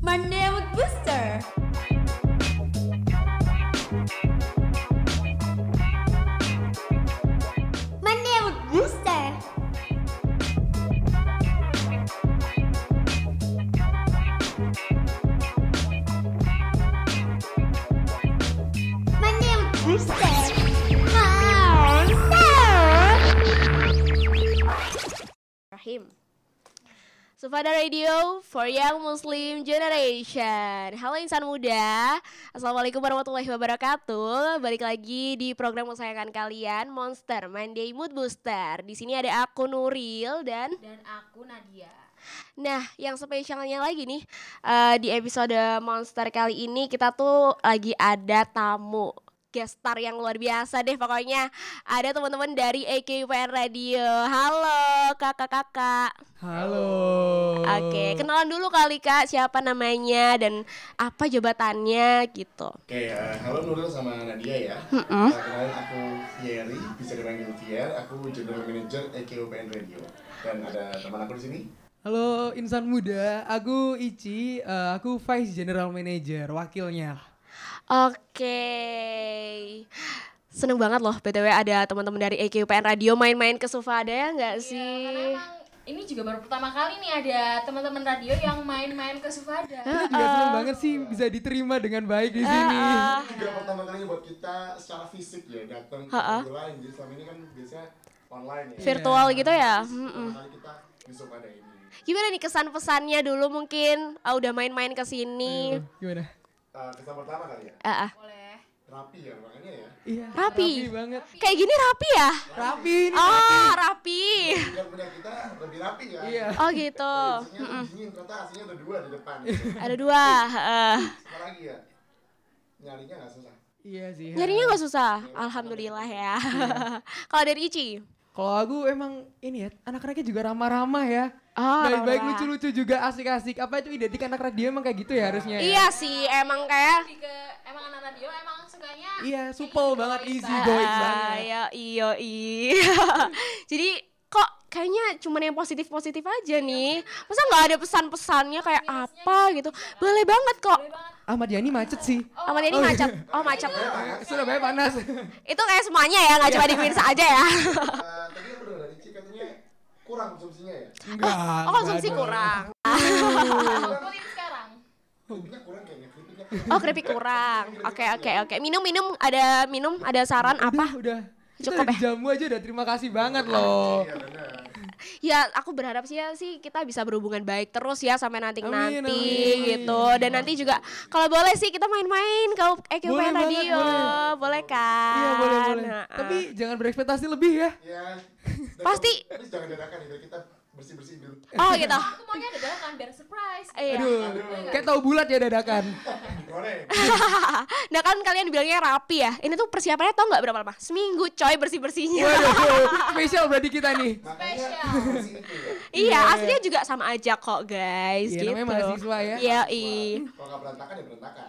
Monday with Booster. Monday with Booster. Monday with Booster. Sufada Radio for Young Muslim Generation. Halo insan muda Assalamualaikum warahmatullahi wabarakatuh. Balik lagi di program kesayangan kalian Monster Monday Mood Booster. Di sini ada aku Nuril dan dan aku Nadia. Nah, yang spesialnya lagi nih eh, di episode Monster kali ini kita tuh lagi ada tamu guest star yang luar biasa deh pokoknya ada teman-teman dari AKUPN Radio. Halo kakak-kakak. Halo. Oke, kenalan dulu kali kak siapa namanya dan apa jabatannya gitu. Oke, eh, halo Nuril sama Nadia ya. Uh, kenalin aku Thierry, bisa dipanggil Thier. Aku General Manager EKUPN Radio. Dan ada teman aku di sini. Halo insan muda, aku Ici, eh, aku Vice General Manager, wakilnya. Oke. Seneng banget loh BTW ada teman-teman dari AKUPN Radio main-main ke Sufada ya nggak Karena sih? emang ini juga baru pertama kali nih ada teman-teman radio yang main-main ke Sufada. Kita juga seneng banget sih bisa diterima dengan baik di sini. Ini juga pertama kalinya buat kita secara fisik ya, datang ke radio lain. Jadi selama ini kan biasanya online ya. Virtual gitu ya. Pertama Mm-mm. kali kita besok ada ini. Gimana nih kesan pesannya dulu mungkin ah, udah main-main ke sini. Ayo, Gimana? Eh, kesan pertama kali ya, Ah, ah. Boleh. rapi ya makanya ya. Iya. Rapi. banget. Kayak gini rapi ya? Rapi nih. Oh, rapi. Kan punya kita lebih rapi ya. Iya. Oh gitu. Biasanya dingin, ternyata aslinya ada dua di depan. gitu. Ada dua. heeh. Apa lagi ya? Nyarinya nggak susah. Iya sih. Nyarinya nggak susah. Alhamdulillah ya. Kalau dari Ici? Kalau aku emang ini ya, anak-anaknya juga ramah-ramah ya. Oh, Baik-baik lucu-lucu juga asik-asik. Apa itu identik anak radio emang kayak gitu ya harusnya ya? Iya sih, emang kayak emang anak radio emang sukanya Iya, supel banget, easy Ah, going banget. Ya, iya, iya. Jadi kok kayaknya cuman yang positif-positif aja nih. Masa nggak ada pesan-pesannya kayak apa gitu? Boleh banget kok. Ahmad Yani macet sih. Ahmad ini macet. Oh, macet. Surabaya panas. Itu kayak semuanya ya, nggak cuma di Queens aja ya. Eh, kurang konsumsinya ya. Enggak. Oh, konsumsi kurang. Sekarang. Oh, keripik kurang. Oke, oke, oke. Minum, minum. Ada minum, ada saran apa? Udah. Cukup ya? jamu aja udah terima kasih banget loh. Iya benar. Ya, aku berharap sih ya sih kita bisa berhubungan baik terus ya sampai nanti nanti Amin, amin. gitu. Dan nanti juga kalau boleh sih kita main-main EQP Boleh banget, Radio. boleh. Boleh kan? Iya boleh boleh. Nah, Tapi jangan berekspektasi lebih ya. Ya. Pasti- Tapi jangan dadakan ya, kita bersih-bersih dulu. Oh gitu. Aku maunya ada dadakan biar surprise. Iya. Aduh, kayak tahu bulat ya dadakan. Nah kan kalian bilangnya rapi ya. Ini tuh persiapannya tau nggak berapa lama? Seminggu coy bersih bersihnya. Waduh, spesial berarti kita nih. Spesial. ya. iya, aslinya juga sama aja kok guys. Iya, gitu. namanya mahasiswa ya. Iya, i. Kalau nggak berantakan ya berantakan.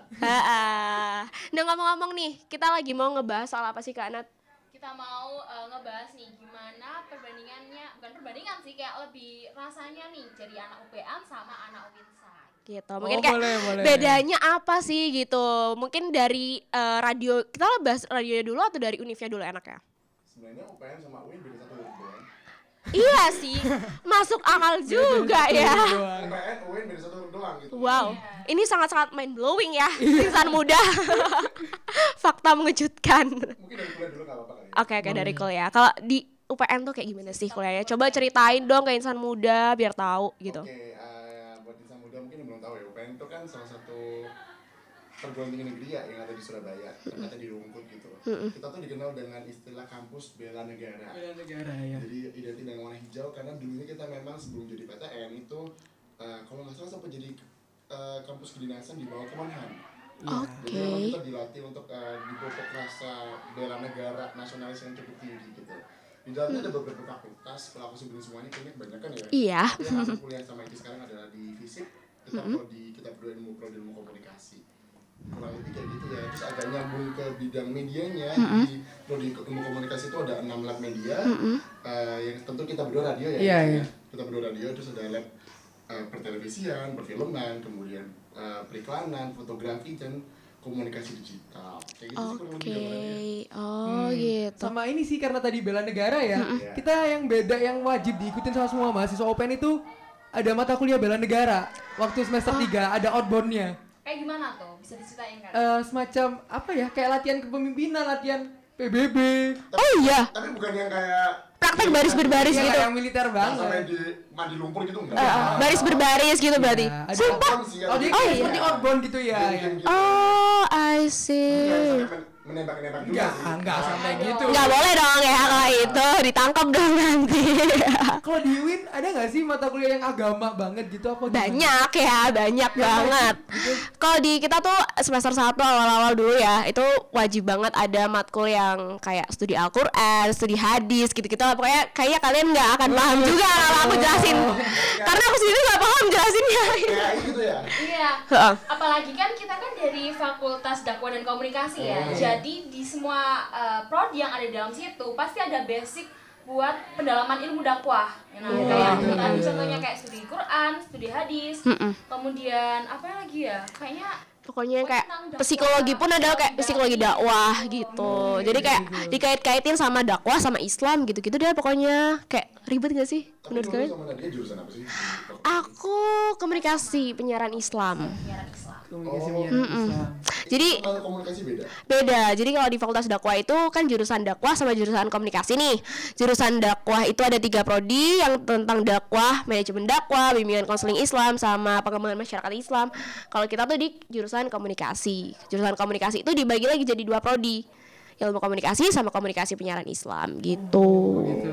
Nah ngomong-ngomong nih, kita lagi mau ngebahas soal apa sih Kak Nat? Kita mau eh, ngebahas nih gimana perbandingannya, bukan perbandingan sih kayak lebih rasanya nih jadi anak UPN sama anak Uinside. gitu mungkin Oh, kayak boleh, boleh. bedanya apa sih gitu mungkin dari eh, radio kita bahas radionya dulu atau dari univnya dulu enak ya Sebenarnya UPN sama UIN beda. Iya sih. Masuk akal juga ya. Doang. UPN, UIN beda satu huruf doang gitu. wow. Ini sangat-sangat mind blowing ya insan muda. Fakta mengejutkan. Mungkin dari kuliah dulu nggak apa-apa kali. ya. oke oke dari kuliah. Kalau di UPN tuh kayak gimana sih kuliahnya? Coba ceritain dong ke insan muda biar tahu gitu. Oke, eh, buat insan muda mungkin belum tahu ya, UPN itu kan salah satu perguruan tinggi negeri ya yang ada di Surabaya, tempatnya di Rungkut gitu. Kita tuh dikenal dengan istilah kampus bela negara. Bela negara ya. Jadi identik dengan warna hijau karena dulunya kita memang sebelum jadi PTN itu eh, kalau nggak salah sempat jadi eh, kampus kedinasan di bawah Kemenhan. oke Jadi memang kita dilatih untuk uh, dipupuk rasa bela negara nasionalis yang cukup tinggi gitu. Di dalamnya ada beberapa fakultas, kalau aku sebutin semuanya kayaknya kebanyakan ya. iya yang aku kuliah sama itu sekarang adalah di fisik, kita prodi kita berdua ilmu prodi ilmu komunikasi. Kurang lebih kayak gitu ya terus agak nyambung ke bidang medianya Mm-hmm. di prodi ilmu komunikasi itu ada enam lab media eh, yang tentu kita berdua radio ya, Iya, gitu iya. ya. kita berdua radio terus ada lab eh, pertelevisian perfilman kemudian eh, periklanan fotografi dan komunikasi digital kayak gitu sih kurang Oke. gambarannya. Oh, Hmm, gitu. Sama ini sih karena tadi bela negara ya. Iya. Kita yang beda yang wajib diikutin sama semua mahasiswa Open itu ada mata kuliah bela negara. Waktu semester Oh. 3 ada outboundnya. Kayak gimana tuh? Bisa diceritain kan? Eh, semacam apa ya? Kayak latihan kepemimpinan, latihan PBB. Oh iya, tapi bukan yang kayak praktek baris berbaris Iya, gitu. yang militer yang sampai banget. di mandi lumpur gitu enggak Eh, eh, baris berbaris gitu berarti. Ya, ada Sumpah sih Oh, dia Oh, kayak iya. seperti outbound gitu ya. Yang- ya. gitu. Oh, I see. Sampai men- menembak-menembak juga Enggak, sih. enggak sampai gitu. Nggak boleh dong ya kalau itu ditangkap dong nanti. Kalau di UIN ada nggak sih mata kuliah yang agama banget gitu apa gimana? banyak ya, banyak banget. Kalau di kita tuh semester 1 awal-awal dulu ya, itu wajib banget ada matkul yang kayak studi Al-Qur'an, studi hadis gitu-gitu. Pokoknya kayaknya kalian nggak akan paham juga kalau aku jelasin. Karena aku sendiri nggak paham jelasinnya. kayak gitu ya Iya. Heeh. Apalagi kan kita kan dari Fakultas Dakwah dan Komunikasi ya. Jadi di semua uh, prodi yang ada di dalam situ pasti ada basic buat pendalaman ilmu dakwah. Nah, Iya. kayak Iya. tadi contohnya kayak studi Quran, studi hadis, Mm-mm. kemudian apa lagi ya? Kayaknya Pokoknya kayak psikologi pun ada kayak psikologi dakwah gitu. Jadi kayak dikait-kaitin sama dakwah sama Islam gitu-gitu deh pokoknya. Kayak ribet gak sih tapi menurut kalian? sama Nadia jurusan apa sih Aku komunikasi penyiaran Islam. penyiaran Islam. Komunikasi Oh. penyiaran Islam. Jadi komunikasi beda beda. Jadi kalau di Fakultas Dakwah itu kan jurusan dakwah sama jurusan komunikasi nih. Jurusan dakwah itu ada tiga prodi yang tentang dakwah, manajemen dakwah, bimbingan konseling Islam sama pengembangan masyarakat Islam. Kalau kita tuh di jurusan komunikasi. Jurusan komunikasi itu dibagi lagi jadi dua prodi. Ilmu komunikasi sama komunikasi penyiaran Islam gitu. Gitu gitu.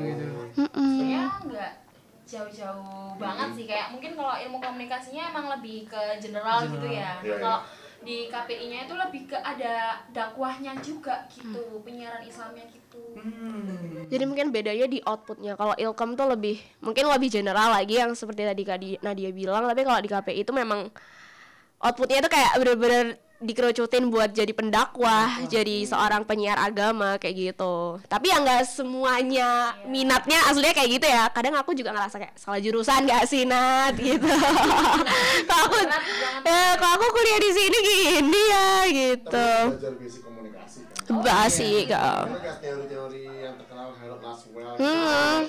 Jauh-jauh banget sih kayak mungkin kalau ilmu komunikasinya emang lebih ke general, gitu ya. Iya, iya. Kalau di KPI-nya itu lebih ke ada dakwahnya juga gitu, penyiaran Islamnya gitu. Hmm. Jadi mungkin bedanya di outputnya. Kalau ilkom tuh lebih mungkin lebih general lagi yang seperti tadi Kak Di- Nadia bilang. Tapi kalau di KPI itu memang outputnya itu kayak bener-bener dikerucutin buat jadi pendakwah, jadi seorang penyiar agama kayak gitu. Tapi ya nggak semuanya minatnya aslinya kayak gitu ya. Kadang aku juga ngerasa kayak salah jurusan gak sih Nat gitu. kalau aku eh kalau aku kuliah di sini gini ya gitu. tapi belajar basic komunikasi kan Basi kak. Karena kayak teori-teori yang terkenal Harold Laswell Hmm.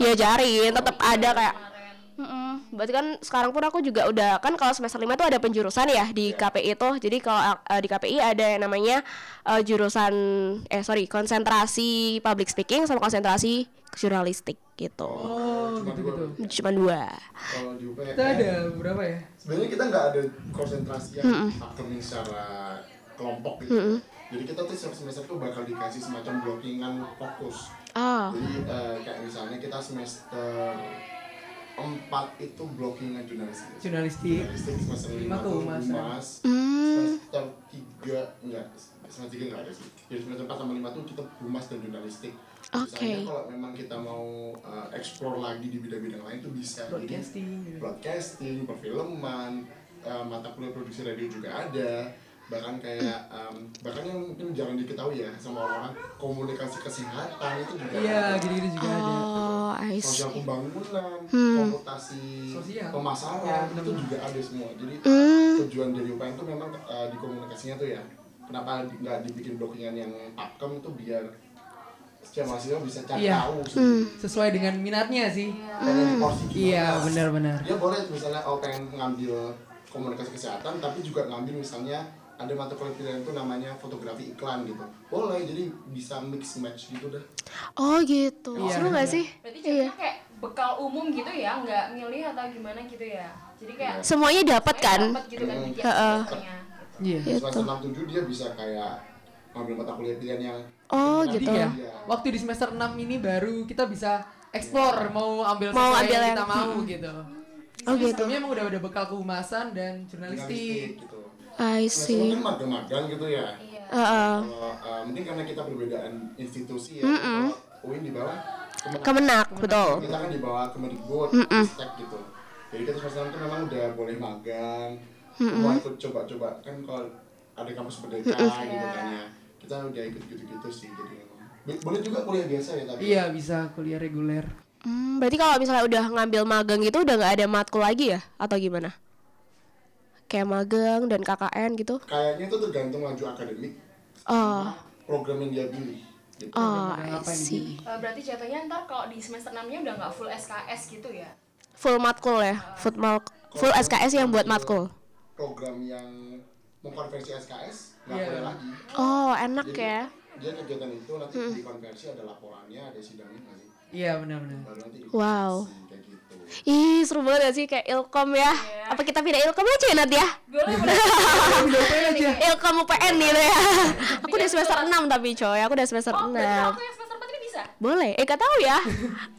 diajarin tetap ada kayak Mm-mm. berarti kan sekarang pun aku juga udah kan kalau semester 5 tuh ada penjurusan ya di KPI itu jadi kalau uh, di KPI ada yang namanya uh, jurusan eh sorry konsentrasi public speaking sama konsentrasi jurnalistik gitu. Oh, Cuma gitu dua. gitu. cuma dua. Kalau di UPN Kita ada berapa ya? sebenarnya kita nggak ada konsentrasi yang akademik secara kelompok gitu. Jadi kita tuh setiap semester tuh bakal dikasih semacam blockingan fokus. Oh jadi eh, kayak misalnya kita semester empat itu blockingan jurnalistik Jurnalistik. jurnalistik semester lima Lima tuh humas hmm. semester tiga enggak semester tiga enggak ada sih jadi semester empat sama lima tuh kita humas dan jurnalistik Oke. Misalnya kalau memang kita mau uh, explore lagi di bidang-bidang lain tuh bisa Jadi, Broadcasting. gitu. broadcasting, perfilman, uh, mata kuliah produksi radio juga ada bahkan kayak um, bahkan yang mungkin jarang diketahui ya sama orang komunikasi kesehatan itu juga Iya, ada. gitu-gitu juga ada. oh I sosial pembangunan, Hmm. komputasi Sosial. pemasaran Ya, itu benar-benar. juga ada semua. Jadi Hmm. tujuan dari UPN itu memang uh, di komunikasinya tuh ya. Kenapa nggak dibikin blockingan yang pakem itu biar setiap mahasiswa bisa cari Iya. tahu sih. Sesuai dengan minatnya sih. Pengen gimana. Iya, benar-benar. Dia boleh misalnya oh pengen ngambil komunikasi kesehatan tapi juga ngambil misalnya ada mata kuliah pilihan itu namanya fotografi iklan gitu. Boleh jadi bisa mix match gitu dah. oh gitu Iya, seru gak benar. sih Berarti iya jadinya kayak bekal umum gitu ya, nggak milih atau gimana gitu ya. Jadi kayak semuanya dapat kan dapat gitu kan Hmm. Iya. Gitu. Semester 6 7 dia bisa kayak ngambil mata kuliah pilihan yang oh gitu ya. Iya. Waktu di semester 6 ini baru kita bisa explore mau ambil Mau sesuai ambil yang yang- kita mau gitu. oh gitu Sebelumnya emang udah udah bekal kehumasan dan jurnalistik jurnalistik. gitu. I Nah, see mungkin magang-magang gitu ya. Iya. Heeh. Kalau uh, mungkin karena kita perbedaan institusi ya. Kalau UIN di bawah Kemenak. kemenak betul Kita kan di bawah Kemendikbud, Mm-mm. Stek gitu. Jadi kita semester 6 tuh memang udah boleh magang. Mau ikut coba-coba kan kalau ada kampus merdeka gitu kan ya kita udah ikut gitu-gitu sih jadi boleh juga kuliah biasa ya tapi Iya bisa kuliah reguler. Hmm, berarti kalau misalnya udah ngambil magang gitu udah nggak ada matkul lagi ya atau gimana? Kayak magang dan KKN gitu? kayaknya itu tergantung laju akademik Oh, program yang dia pilih gitu. oh, I see. Eh, berarti jatuhnya ntar kalau di semester 6 nya udah nggak full SKS gitu ya Full matkul ya, full mal- full SKS yang buat matkul. program yang mengkonversi SKS nggak Iya. boleh lagi Oh, enak Jadi, ya. dia kegiatan itu nanti dikonversi ada laporannya ada sidangnya sih Iya benar-benar. nanti Wow. Ih, seru banget gak sih kayak Ilkom ya? Apa kita pindah Ilkom aja ya Nat ya? boleh boleh aja. Ilkom UPN gitu ya. Aku udah semester 6 tapi coy, aku udah semester oh 6. berarti aku yang semester 4 ini bisa Boleh? Eh gak tahu ya.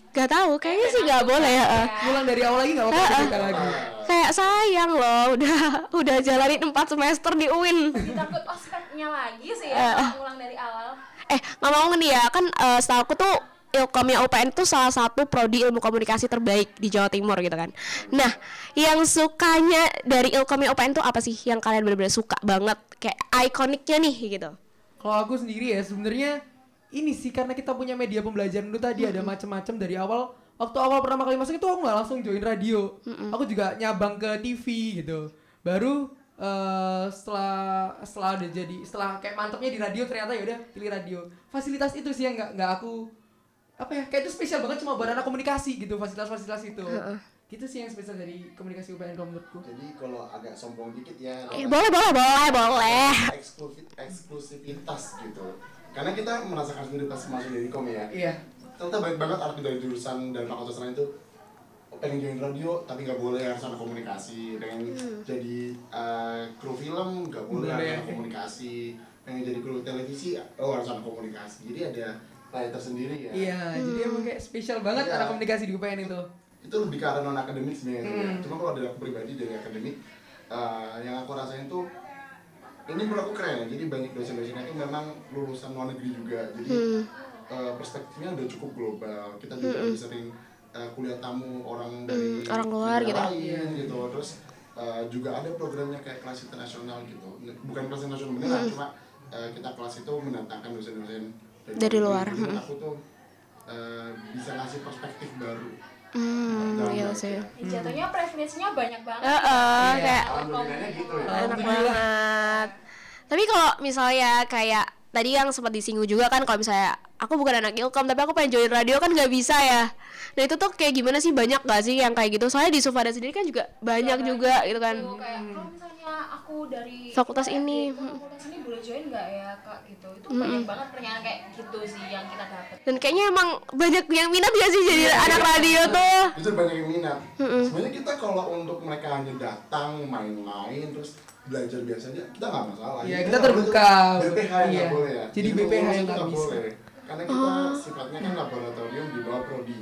Gak tahu, kayaknya sih gak boleh ya. Pulang dari awal lagi nggak apa-apa kita lagi. Kayak sayang loh, udah udah jalanin 4 semester di UIN. ditakut ospeknya lagi sih Eh, ya ngulang dari awal Eh, ngomong nih ya, kan eh, setahu aku tuh Ilkomnya UPN tuh salah satu prodi ilmu komunikasi terbaik di Jawa Timur gitu kan. Nah, yang sukanya dari Ilkomnya UPN tuh apa sih yang kalian benar-benar suka banget? Kayak ikoniknya nih gitu. Kalau aku sendiri ya sebenarnya ini sih karena kita punya media pembelajaran itu tadi ada macam-macam dari awal waktu awal pertama kali masuk itu aku nggak langsung join radio. Aku juga nyabang ke TV gitu. Baru eh, setelah setelah udah jadi setelah kayak mantepnya di radio ternyata ya udah pilih radio. Fasilitas itu sih yang nggak nggak aku apa ya kayak itu spesial banget cuma buat anak komunikasi gitu fasilitas-fasilitas itu. Gitu sih yang spesial dari komunikasi UPN kalau menurutku. jadi kalau agak sombong dikit ya Eh, boleh, boleh, boleh, boleh. eksklusif eksklusivitas gitu karena kita merasakan sendiri pas masuk di kom ya Iya. ternyata banyak banget arti dari jurusan dan fakultas lain itu pengen join radio tapi nggak boleh harus anak komunikasi pengen jadi eh, kru film nggak boleh Boleh. harus anak komunikasi pengen jadi kru televisi oh harus anak komunikasi jadi ada layer tersendiri ya. Iya, jadi emang kayak spesial banget Iya. anak komunikasi di UPN itu. itu lebih arah non akademik sebenarnya Hmm. cuma kalau dari aku pribadi dari akademik eh, yang aku rasain tuh ini menurut aku keren ya. Jadi banyak dosen-dosennya itu memang lulusan luar negeri juga. Jadi eh, perspektifnya udah cukup global. Kita juga lebih sering eh, kuliah tamu orang dari orang luar gitu. lain gitu. Terus eh, juga ada programnya kayak kelas internasional gitu. Bukan kelas internasional beneran cuma eh, kita kelas itu mendatangkan dosen-dosen Dari luar, menurut aku tuh eh, bisa ngasih perspektif baru Hmm, iya sih. Jatuhnya privilege-nya banyak banget Eh, eh, kayak Alhamdulillahnya gitu ya. enak banget. Tapi kalau misalnya kayak tadi yang sempat disinggung juga kan kalau misalnya aku bukan anak ilkom tapi aku pengen join radio kan nggak bisa ya. Nah itu tuh kayak gimana sih banyak gak sih yang kayak gitu? Soalnya di Sufada sendiri kan juga banyak juga gitu kan. Kalau misalnya aku dari Fakultas ini, gitu, fakultas ini boleh join nggak ya kak gitu itu banyak banget pertanyaan kayak gitu sih yang kita dapat Dan kayaknya emang banyak yang minat gak sih jadi anak radio tuh? Itu banyak yang minat. Sebenarnya kita kalau untuk mereka hanya datang main-main terus belajar biasa aja kita nggak masalah. Iya, Jadi kita nggak terbuka. BPH yang Iya. nggak boleh ya. Jadi BPH lulus yang itu nggak bisa. boleh. Karena kita sifatnya kan laboratorium di bawah prodi.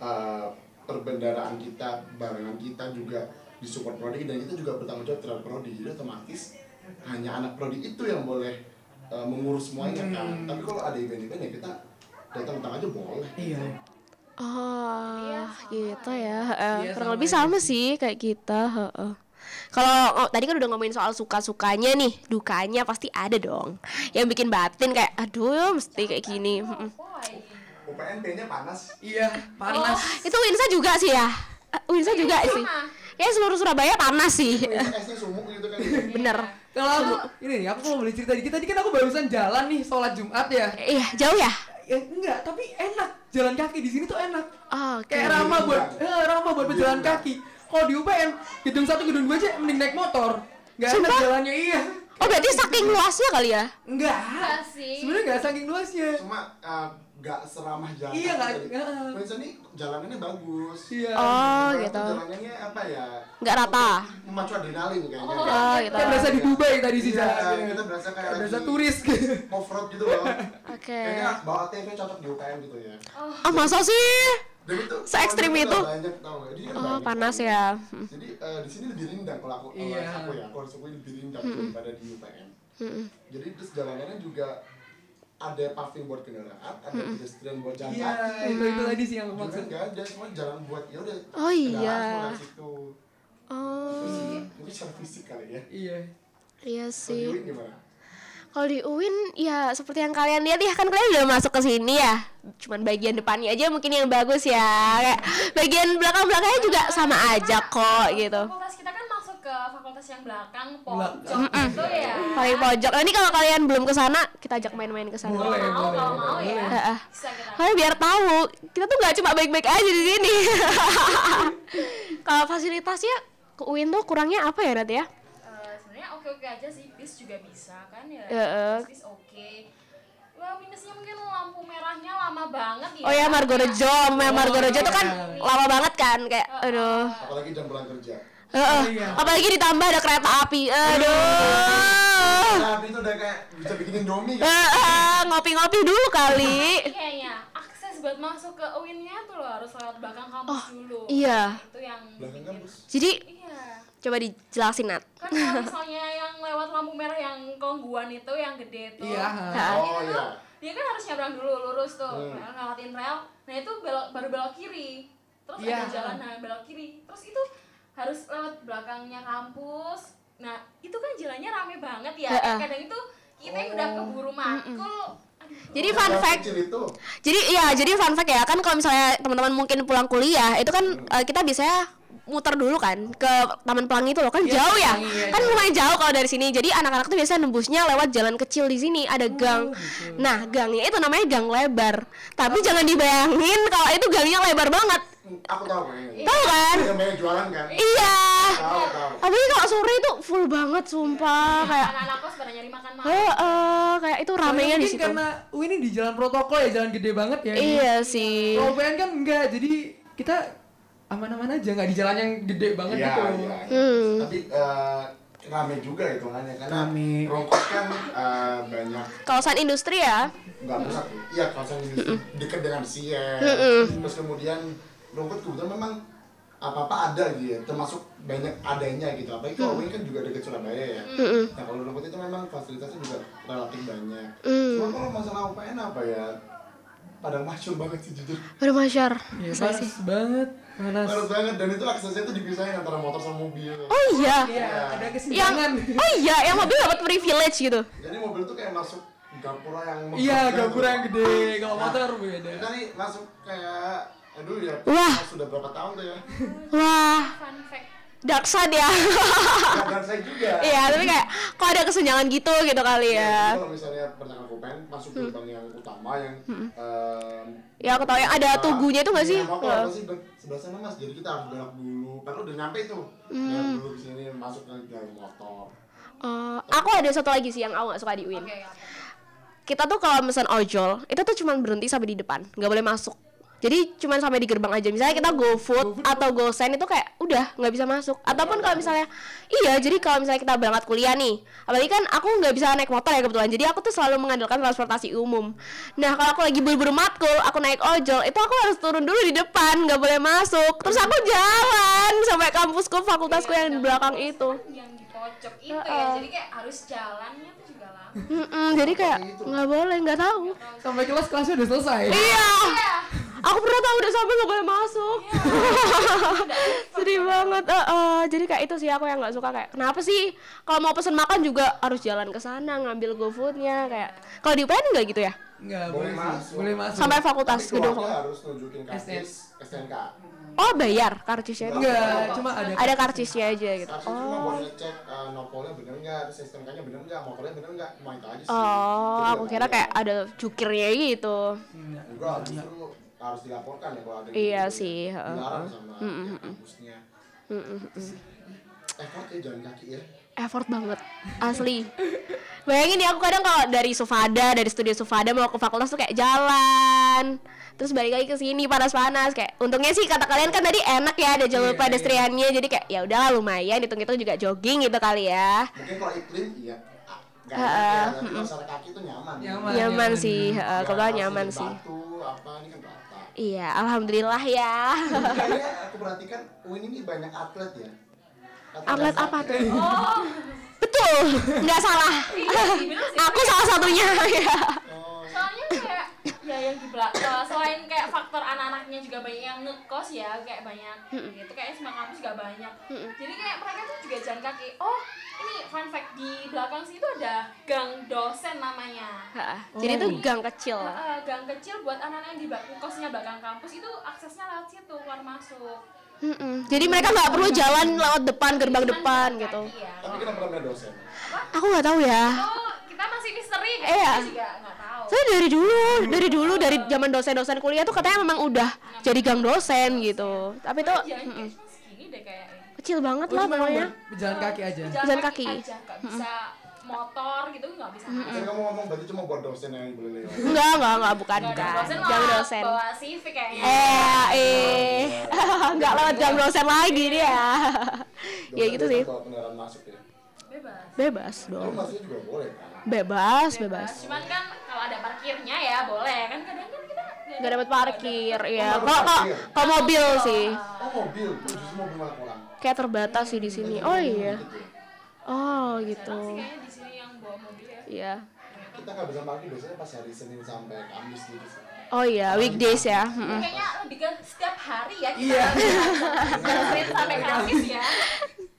Eh, perbendaraan kita, barengan kita juga disupport prodi dan kita juga bertanggung jawab terhadap prodi. Jadi otomatis hanya anak prodi itu yang boleh eh, mengurus semuanya kan. Tapi kalau ada event-event ya kita datang-datang aja boleh. Iya. Oh, gitu ya. Iya, Kurang lebih sama sih kayak kita. heeh. Kalau oh, tadi kan udah ngomongin soal suka-sukanya nih, dukanya pasti ada dong. Yang bikin batin kayak, aduh, mesti kayak gini. UPN P-nya panas. Iya, panas. Itu Winsa juga sih ya. Eh, Winsa juga sih. Ya seluruh Surabaya panas sih. esnya sumuk gitu kan. Bener. Kalau aku ini nih, aku kalau boleh cerita dikit tadi kan aku barusan jalan nih sholat Jumat ya. Iya, jauh ya? Ya enggak, tapi enak. Jalan kaki di sini tuh enak. Oh, Oke. Kayak ramah buat eh, ramah buat pejalan kaki. Kalau di UPN, gedung satu gedung dua aja mending naik motor. Enggak enak Sumpah? jalannya iya. Oh, berarti saking luasnya kali ya? Enggak. Enggak sih. Sebenarnya enggak saking luasnya. Cuma eh, nggak seramah jalan. Iya, nggak- Jadi, nggak. Princess ini jalanannya bagus. Iya. Oh, Jalan- gitu. Jalannya apa ya? Nggak rata. Memacu adrenalin kayaknya. Oh, gitu. Kayak berasa di Dubai tadi sih Iya, kita berasa kayak berasa turis gitu. off road gitu loh. Oke. Kayaknya bawa TV cocok di UPN gitu ya. Ah, masa sih? Itu Se-ekstrim orang itu? Banyak tau Oh, banyak panas ya. Jadi eh, di sini lebih rindang kalau aku kalau Iya. aku ya, kalau aku lebih rindang daripada di UPN. Jadi terus jalanannya juga ada paving buat kendaraan, ada pedestrian buat jalan Iya, kaki. itu itu tadi sih yang aku Juga maksud. nggak ada, semua jalan buat ya udah. Oh, iya. dari situ. Oh. Terus mungkin secara fisik kali ya. Iya. Iya. Kalau sih. UIN gimana? Kalau di UIN ya seperti yang kalian lihat ya kan kalian udah masuk ke sini ya. Cuman bagian depannya aja mungkin yang bagus ya. Kayak bagian belakang-belakangnya juga sama aja kok gitu. Fakultas kita kan masuk ke fakultas yang belakang, Belakang. pojok gitu ya. Paling pojok. Nah, ini kalau kalian belum ke sana, kita ajak main-main ke sana. Boleh, mau, boleh, kalau mau ya. Kalian biar tahu, kita tuh nggak cuma baik-baik aja di sini. kalau fasilitasnya ke UIN tuh kurangnya apa ya, Nat ya? Eh, sebenarnya oke-oke aja sih, bis juga bisa kan ya. Heeh. Bis oke. Wah, minusnya mungkin lampu merahnya lama banget ya. Oh ya Margorejo, Mar- Margorejo tuh kan iya. lama banget kan kayak aduh. Apalagi jam pulang kerja. Heeh. Iya. Apalagi ditambah ada kereta api. Aduh. Nah, itu udah kayak bisa bikin Indomie kan? Heeh, ngopi-ngopi dulu kali. Kayaknya akses buat masuk ke UIN-nya tuh lo harus lewat belakang kampus dulu. iya. Itu yang Belakang kampus. Jadi Iya. Coba dijelasin Nat. Kan kalau misalnya yang lewat lampu merah yang kongguan itu yang gede tuh. Iya. Hah? Oh iya. Dia kan harus nyebrang dulu lurus tuh, Hmm. Nah, ngelewatin rel. Nah, itu belok baru belok kiri. Terus Iya. ada jalan nah belok kiri. Terus itu harus lewat belakangnya kampus. Nah, itu kan jalannya rame banget ya. Kadang itu kita yang udah keburu makul. Jadi fun Yang fact. Jadi iya, jadi fun fact ya kan kalau misalnya teman-teman mungkin pulang kuliah itu kan eh, kita biasanya muter dulu kan ke Taman Pelangi itu loh kan Iya, jauh ya, Pelangi, iya, kan jauh. lumayan jauh kalau dari sini. Jadi anak-anak tuh biasanya nembusnya lewat jalan kecil di sini ada gang. gitu. Nah gangnya itu namanya gang lebar. Tapi jangan dibayangin kalau itu gangnya lebar banget. Hmm, Aku tahu kayaknya. Tahu kan? Yang banyak jualan kan? Iya. Tahu tahu. Apalagi kalau sore itu full banget sumpah kayak. anak-anak kos pada nyari makan malam. Heeh, kayak itu ramenya di situ. karena oh, ini di jalan protokol ya, jalan gede banget ya. ini. Iya sih. Kalau kan enggak, jadi kita aman-aman aja, nggak di jalan yang gede banget Iya, gitu. iya. Hmm. Tapi eh, rame juga hitungannya karena Rame. Rongkos kan eh, banyak Kawasan industri ya. nggak pusat ya. Iya kawasan industri dekat dengan Sier. Terus kemudian Rongkos kebetulan memang apa apa ada gitu ya, termasuk banyak adanya gitu. Apalagi kalau ini kan juga dekat Surabaya ya. Nah kalau Rongkos itu memang fasilitasnya juga relatif banyak. Cuma kalau masalah UPN apa ya? Padang masyur banget sih jujur. Baru masyar. Iya, panas banget, panas. Panas banget dan itu aksesnya tuh dipisahin antara motor sama mobil. Oh iya. Iya, ada Yang kesenjangan. oh iya, yang mobil dapat privilege gitu. Jadi mobil tuh kayak masuk gapura yang Iya, gapura yang gede. Kalau Nah, motor beda. Kita nih masuk kayak aduh ya. Wah. Sudah berapa tahun tuh ya? Wah, Fun fact. Dark side ya. Dan saya juga. Iya, tapi kayak kok ada kesenjangan gitu gitu kali Jadi ya. Kalau misalnya perjalanan Kopen masuk gerbang yang utama yang em, Ya aku tahu yang ada tugunya itu nggak sih? Iya, apa sih sebelah sana mas jadi kita harus belok dulu kan udah nyampe tuh Hmm. belok dulu ke sini masuk ke dalam motor Eh, aku ada satu lagi sih yang aku gak suka di UIN. Oke, apa? Kita tuh kalau pesan ojol, itu tuh cuma berhenti sampai di depan, nggak boleh masuk. Jadi cuma sampai di gerbang aja. Misalnya kita GoFood atau GoSend itu kayak udah nggak bisa masuk. Ataupun kalau misalnya iya, jadi kalau misalnya kita berangkat kuliah nih, apalagi kan aku nggak bisa naik motor ya kebetulan. Jadi aku tuh selalu mengandalkan transportasi umum. Nah kalau aku lagi buru-buru matkul, aku naik ojol, itu aku harus turun dulu di depan, nggak boleh masuk. Terus aku jalan sampai kampusku, fakultasku yang di belakang itu. yang di pojok itu ya jadi kayak harus jalannya lama Mm-mm, jadi kayak nggak boleh, nggak tahu. Sampai kelas kelasnya udah selesai. Iya. Aku pernah tahu udah sampai nggak boleh masuk. Sedih banget. eh, eh. Jadi kayak itu sih aku yang nggak suka kayak kenapa sih kalau mau pesen makan juga harus jalan ke sana ngambil GoFoodnya kayak kalau di UPN nggak gitu ya? Enggak, Boleh boleh masuk. Boleh masuk. Sampai fakultas Tapi gedung fakultas. harus karcis STNK Oh bayar karcisnya itu? Enggak, cuma ada Ada karcisnya aja gitu. karcis cuma buat ngecek eh, nopolnya bener nggak? Terus STNK nya bener nggak? Motornya bener nggak? Cuma itu aja sih. Oh, Jadi aku kira ya. kayak ada cukirnya gitu. enggak justru harus dilaporkan ya kalau ada Iya gitu. sih, heeh, dilarang sama pihak kampusnya. Effort ya jalan kaki ya effort banget. Asli. Bayangin ya aku kadang kalau dari Sufada dari studio Sufada mau ke fakultas tuh kayak jalan. Terus balik lagi ke sini panas-panas. Kayak untungnya sih kata kalian kan tadi enak ya ada jalur Iya, pedestriannya. Jadi kayak ya udahlah lumayan. Hitung-hitung juga jogging gitu kali ya. Mungkin kalau iklim iya. Enak ya secara kaki itu nyaman. Nyaman. nyaman sih heeh, Nggak kebetulan nyaman sih. batu apa ini kan iya alhamdulillah ya. Kayaknya aku perhatikan UIN ini banyak atlet ya atlet apa tuh? Oh. Betul. Nggak salah. Iya sih. Aku salah satunya. Ya Oh, soalnya kayak ya yang di belakang selain kayak faktor anak-anaknya juga banyak yang ngekos ya kayak banyak gitu kayak semua kampus juga banyak. Jadi kayak mereka tuh juga jalan kaki. Oh ini fun fact di belakang situ ada gang dosen namanya. Ha, Oh. Jadi itu gang kecil. Eh, gang kecil buat anak-anak yang di bak- kosnya belakang kampus. Itu aksesnya lewat situ keluar masuk Mm-mm. Jadi mereka nggak perlu jalan lewat depan gerbang depan jalan gitu. ya. Tapi kenapa namanya dosen? Aku nggak tahu ya. Oh, kita masih misteri kan? Iya. Kita juga nggak tahu. Saya dari dulu, dari dulu dari zaman dosen-dosen kuliah tuh katanya memang udah jadi gang dosen gitu. Tapi tuh Jalan deh kayaknya. kecil banget Oh, lah pokoknya. berjalan kaki aja. Jalan kaki. aja, bisa motor gitu nggak bisa. Kan kamu ngomong berarti cuma buat dosen yang boleh lewat. Enggak, enggak, enggak bukan Nggak bukan. dosen malah dosen. bawa civic kayaknya. Eh, eh. Enggak lewat gang dosen lagi dia. ya Dosen gitu sih. kendaraan masuk ya. Bebas. Bebas dong. masuknya juga boleh kan? Bebas, bebas. Cuman kan kalau ada parkirnya ya boleh kan kadang kan kita Enggak dapat parkir, ya. Oh, Kalau kalau kalau mobil sih Oh mobil, justru mobil malah kurang. kayak terbatas sih di sini. Oh iya. Gitu ya. Oh gitu. sih kayaknya di sini yang bawa mobil ya. Iya. Kita nggak bisa parkir biasanya pas hari Senin sampai Kamis gitu sih. Oh iya, weekdays ya. Mm-mm. Kayaknya lebih ke setiap hari ya kita. Iya. Senin sampai Kamis ya.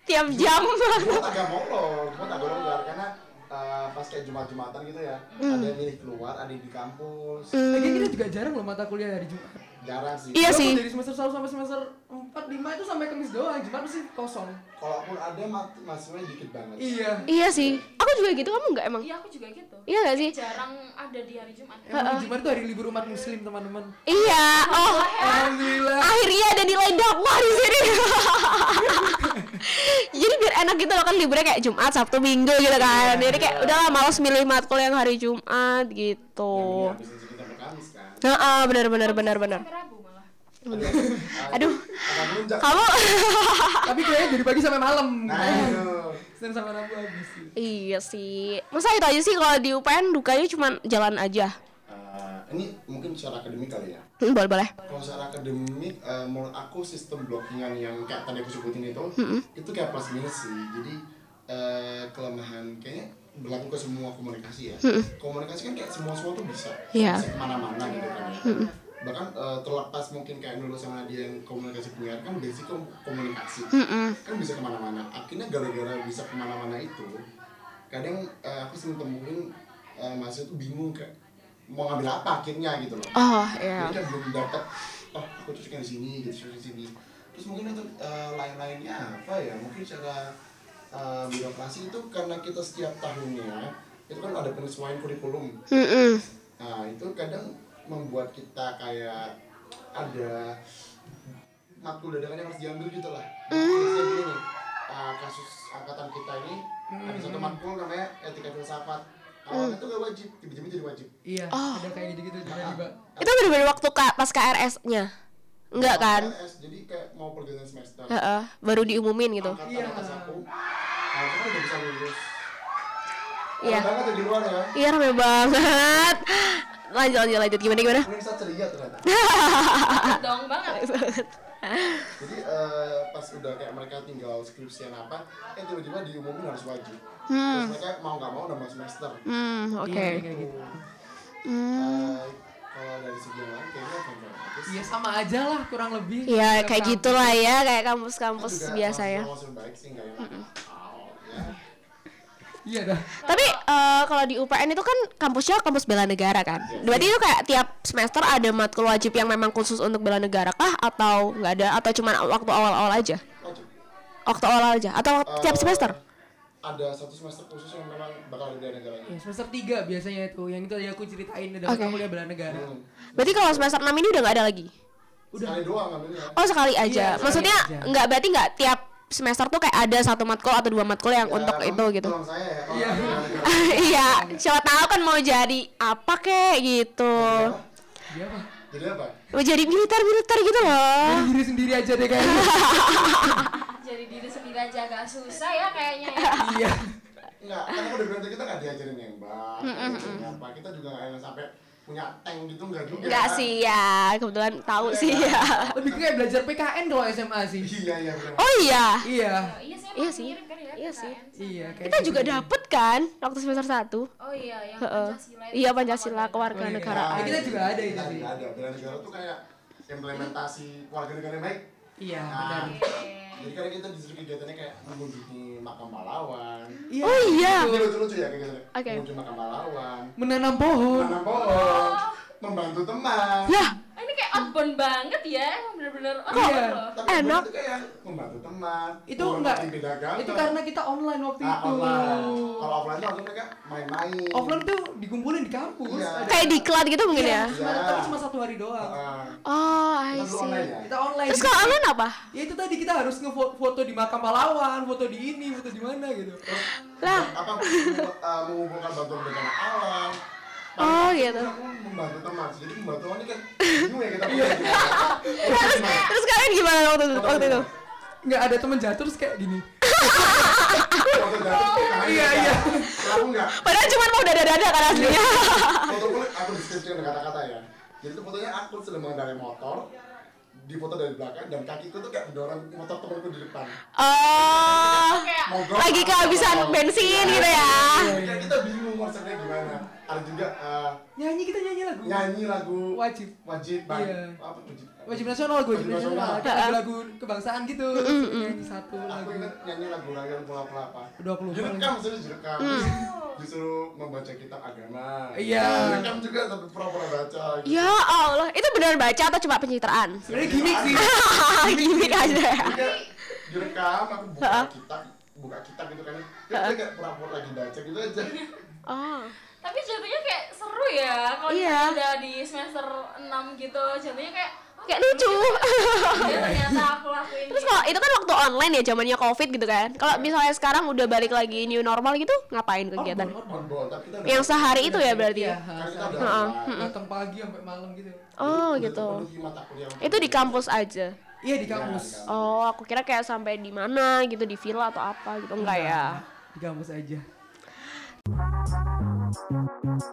Tiap jam. Jumat agak molor, Jumat agak longgar karena eh, pas kayak Jumat-Jumatan gitu ya, ada yang milih keluar, ada yang di kampus. Lagian kita juga jarang loh mata kuliah hari Jumat. Jarang sih. Iya Aku sih. Dari semester 1 sampai semester 4, 5 itu sampai Kamis doang. Jumat masih kosong. Kalaupun ada mat- mahasiswanya dikit banget. Iya. Iya sih. Aku juga gitu, kamu enggak emang? Iya aku juga gitu. Iya gak sih? Jarang ada di hari Jumat. Emang Jumat itu hari libur umat muslim, teman-teman. Iya. Oh, Alhamdulillah. akhirnya ada nilai dakwah di sini. Jadi biar enak gitu loh kan liburnya kayak Jumat, Sabtu, Minggu gitu kan. Jadi kayak udahlah males milih matkul yang hari Jumat gitu. Yang Heeh, benar benar benar benar. Sampai Rabu malah. Aduh. Kamu Tapi kuliahnya dari pagi sampai malam. Nah. Senin sampai Rabu habis. sih. Iya sih. Masa itu aja sih kalau di UPN dukanya cuma jalan aja. Eh, ini mungkin secara akademik kali ya. Hmm, boleh boleh. Kalau secara akademik, eh, menurut aku sistem blockingan yang kayak tadi aku sebutin itu, itu kayak plus minus sih. Jadi eh, kelemahan kayaknya berlaku ke semua komunikasi ya. Komunikasi kan kayak semua semua tuh bisa, Iya. bisa ke mana-mana gitu kan ya. Bahkan eh, terlepas mungkin kayak dulu sama dia yang komunikasi penyiar kan basic kom- komunikasi, kan bisa ke mana-mana. Akhirnya gara-gara bisa ke mana-mana itu, kadang eh, aku sering temuin eh, mahasiswa tuh bingung kayak mau ngambil apa akhirnya gitu loh Oh, iya. jadi kan belum dapat oh aku cocoknya di sini gitu cocoknya di sini terus mungkin untuk eh, lain-lainnya apa ya mungkin secara eh, birokrasi itu karena kita setiap tahunnya itu kan ada penyesuaian kurikulum Mm-mm. nah itu kadang membuat kita kayak ada matkul dadakan yang harus diambil gitu lah Misalnya gini nih eh, kasus angkatan kita ini ada satu matkul namanya etika filsafat awalnya tuh gak wajib tiba-tiba jadi wajib Iya, Oh. ada kayak gitu-gitu tiba-tiba. Itu bener-bener waktu ka- pas KRS-nya. Enggak kan? KRS, jadi kayak mau pergantian semester Heeh, baru diumumin gitu. angkatan Iya. atas aku itu kan udah bisa lulus Iya. Rame banget ya di luar ya Iya rame banget. Lanjut lanjut lanjut gimana gimana? bisa ceria ternyata Dong banget. jadi eh, pas udah kayak mereka tinggal skripsian apa eh tiba-tiba diumumin harus wajib Hmm. terus mereka mau nggak mau nambah semester Hmm, oke. Iya, kayak gitu. Hmm. Eh, kalau dari segi lain kayaknya otomatis Iya sama aja lah kurang lebih. Iya kayak kampus. gitulah ya kayak kampus-kampus biasa ya. mahasiswa baik sih nggak enak Oh, ya. Iya dah. Tapi eh, kalau di UPN itu kan kampusnya kampus bela negara kan. Berarti itu kayak tiap semester ada matkul wajib yang memang khusus untuk bela negara kah atau nggak ada atau cuma waktu awal-awal aja? wajib Waktu awal aja atau tiap Eh, semester? ada satu semester khusus yang memang bakal ada negaranya Ya, semester 3 biasanya itu. Yang itu tadi aku ceritain ada Oke. kuliah bela negara. hmm. Berarti kalau semester 6 ini udah nggak ada lagi? sekali doang ngambilnya Oh sekali aja. Iya, sekali Maksudnya nggak berarti nggak tiap semester tuh kayak ada satu matkul atau dua matkul yang Ya, untuk kamu itu gitu. ya Iya. Iya, siapa tahu kan mau jadi apa kek gitu. Iya apa? jadi apa Mau jadi militer-militer gitu loh. Jadi diri sendiri aja deh kayaknya. Jadi diri sendiri aja agak susah ya kayaknya ya. Iya. Enggak, karena udah bilang kita nggak diajarin nembak, nggak diajarin apa. Kita juga nggak yang sampai punya tank gitu nggak juga. Enggak sih ya, kebetulan tahu sih ya. Lebih kayak belajar PKN kalau SMA sih. Iya iya. Oh iya. Iya. Iya sih, Iya sih. mirip kan ya. iya sih Iya, kayak kita gitu juga sih. dapet kan waktu semester 1 oh iya yang. Pancasila iya Pancasila keluarga. kewarganegaraan Ya, kita juga ada itu Kita sih. juga ada bela negara tuh kayak implementasi keluarga negara yang baik Iya, Nah, benar. Jadi kadang kita disuruh kegiatannya kayak mengunjungi makam pahlawan. Iya. oh iya. Ini lucu-lucu ya kayak gitu. Oke. mengunjungi makam pahlawan. Menanam pohon. menanam pohon. Membantu teman. Kayak outbound banget ya bener-bener Iya. outbound loh tapi Enak. itu kayak membantu teman Itu enggak. Itu karena kita online waktu Ah, itu. online. Kalau offline tuh langsung mereka main-main. Offline tuh dikumpulin di kampus. Iya. Ada- kayak diklat gitu mungkin Iya, ya cuma, Iya. tapi cuma satu hari doang. Heeh. oh I Kita see online ya. Kita online. terus di- kalau online apa Ya itu tadi kita harus ngefoto di makam pahlawan, foto di ini, foto di mana gitu. lah Apa uh, mengumpulkan bantuan bencana alam. Oh, gitu. membantu teman. Jadi membantu teman ini kan bingung ya kita gimana. terus kalian gimana waktu itu waktu itu Nggak ada temen jatuh terus kayak gini. Foto jatuh, tangannya Iya, iya. Padahal cuma mau dada-dada kan aslinya Foto pun aku deskripsikan dengan kata-kata ya. Jadi itu fotonya aku sedang mengendarai motor di foto dari belakang dan kakiku tuh kayak mendorong motor temanku di depan. oh lagi kehabisan bensin gitu ya kita bingung konsepnya gimana. Ada juga uh, Nyanyi kita nyanyi lagu. nyanyi lagu Wajib. wajib bang Iya. apa wajib Wajib nasional, gue wajib Wajib nasional. nasional. Kayak lagu-lagu kebangsaan gitu. Nyanyi satu aku lagu. ingat nyanyi lagu rakyat pola pola apa Udah aku lupa. direkam serius direkam Terus disuruh membaca kitab agama Iya. direkam juga tapi pura-pura baca gitu. ya Allah itu beneran baca atau cuma pencitraan Sebenarnya gimmick sih. gimmick aja ya direkam aku buka kitab buka kitab gitu kan dia kayak pura-pura lagi baca gitu aja oh tapi jatuhnya kayak seru ya kalau Iya. kita udah di semester 6 gitu jatuhnya kayak oh, kayak lucu. ya ternyata aku lakuin terus kalau itu kan waktu online ya zamannya covid gitu kan. Kalau misalnya sekarang udah balik lagi new normal gitu ngapain kegiatan? tapi kita yang sehari itu ya berarti? Iya, ya Heeh. Datang pagi sampai malam gitu. oh gitu. itu di kampus aja? Iya di kampus. oh aku kira kayak sampai di mana gitu di villa atau apa gitu. Enggak ya? Di kampus aja. Thank you.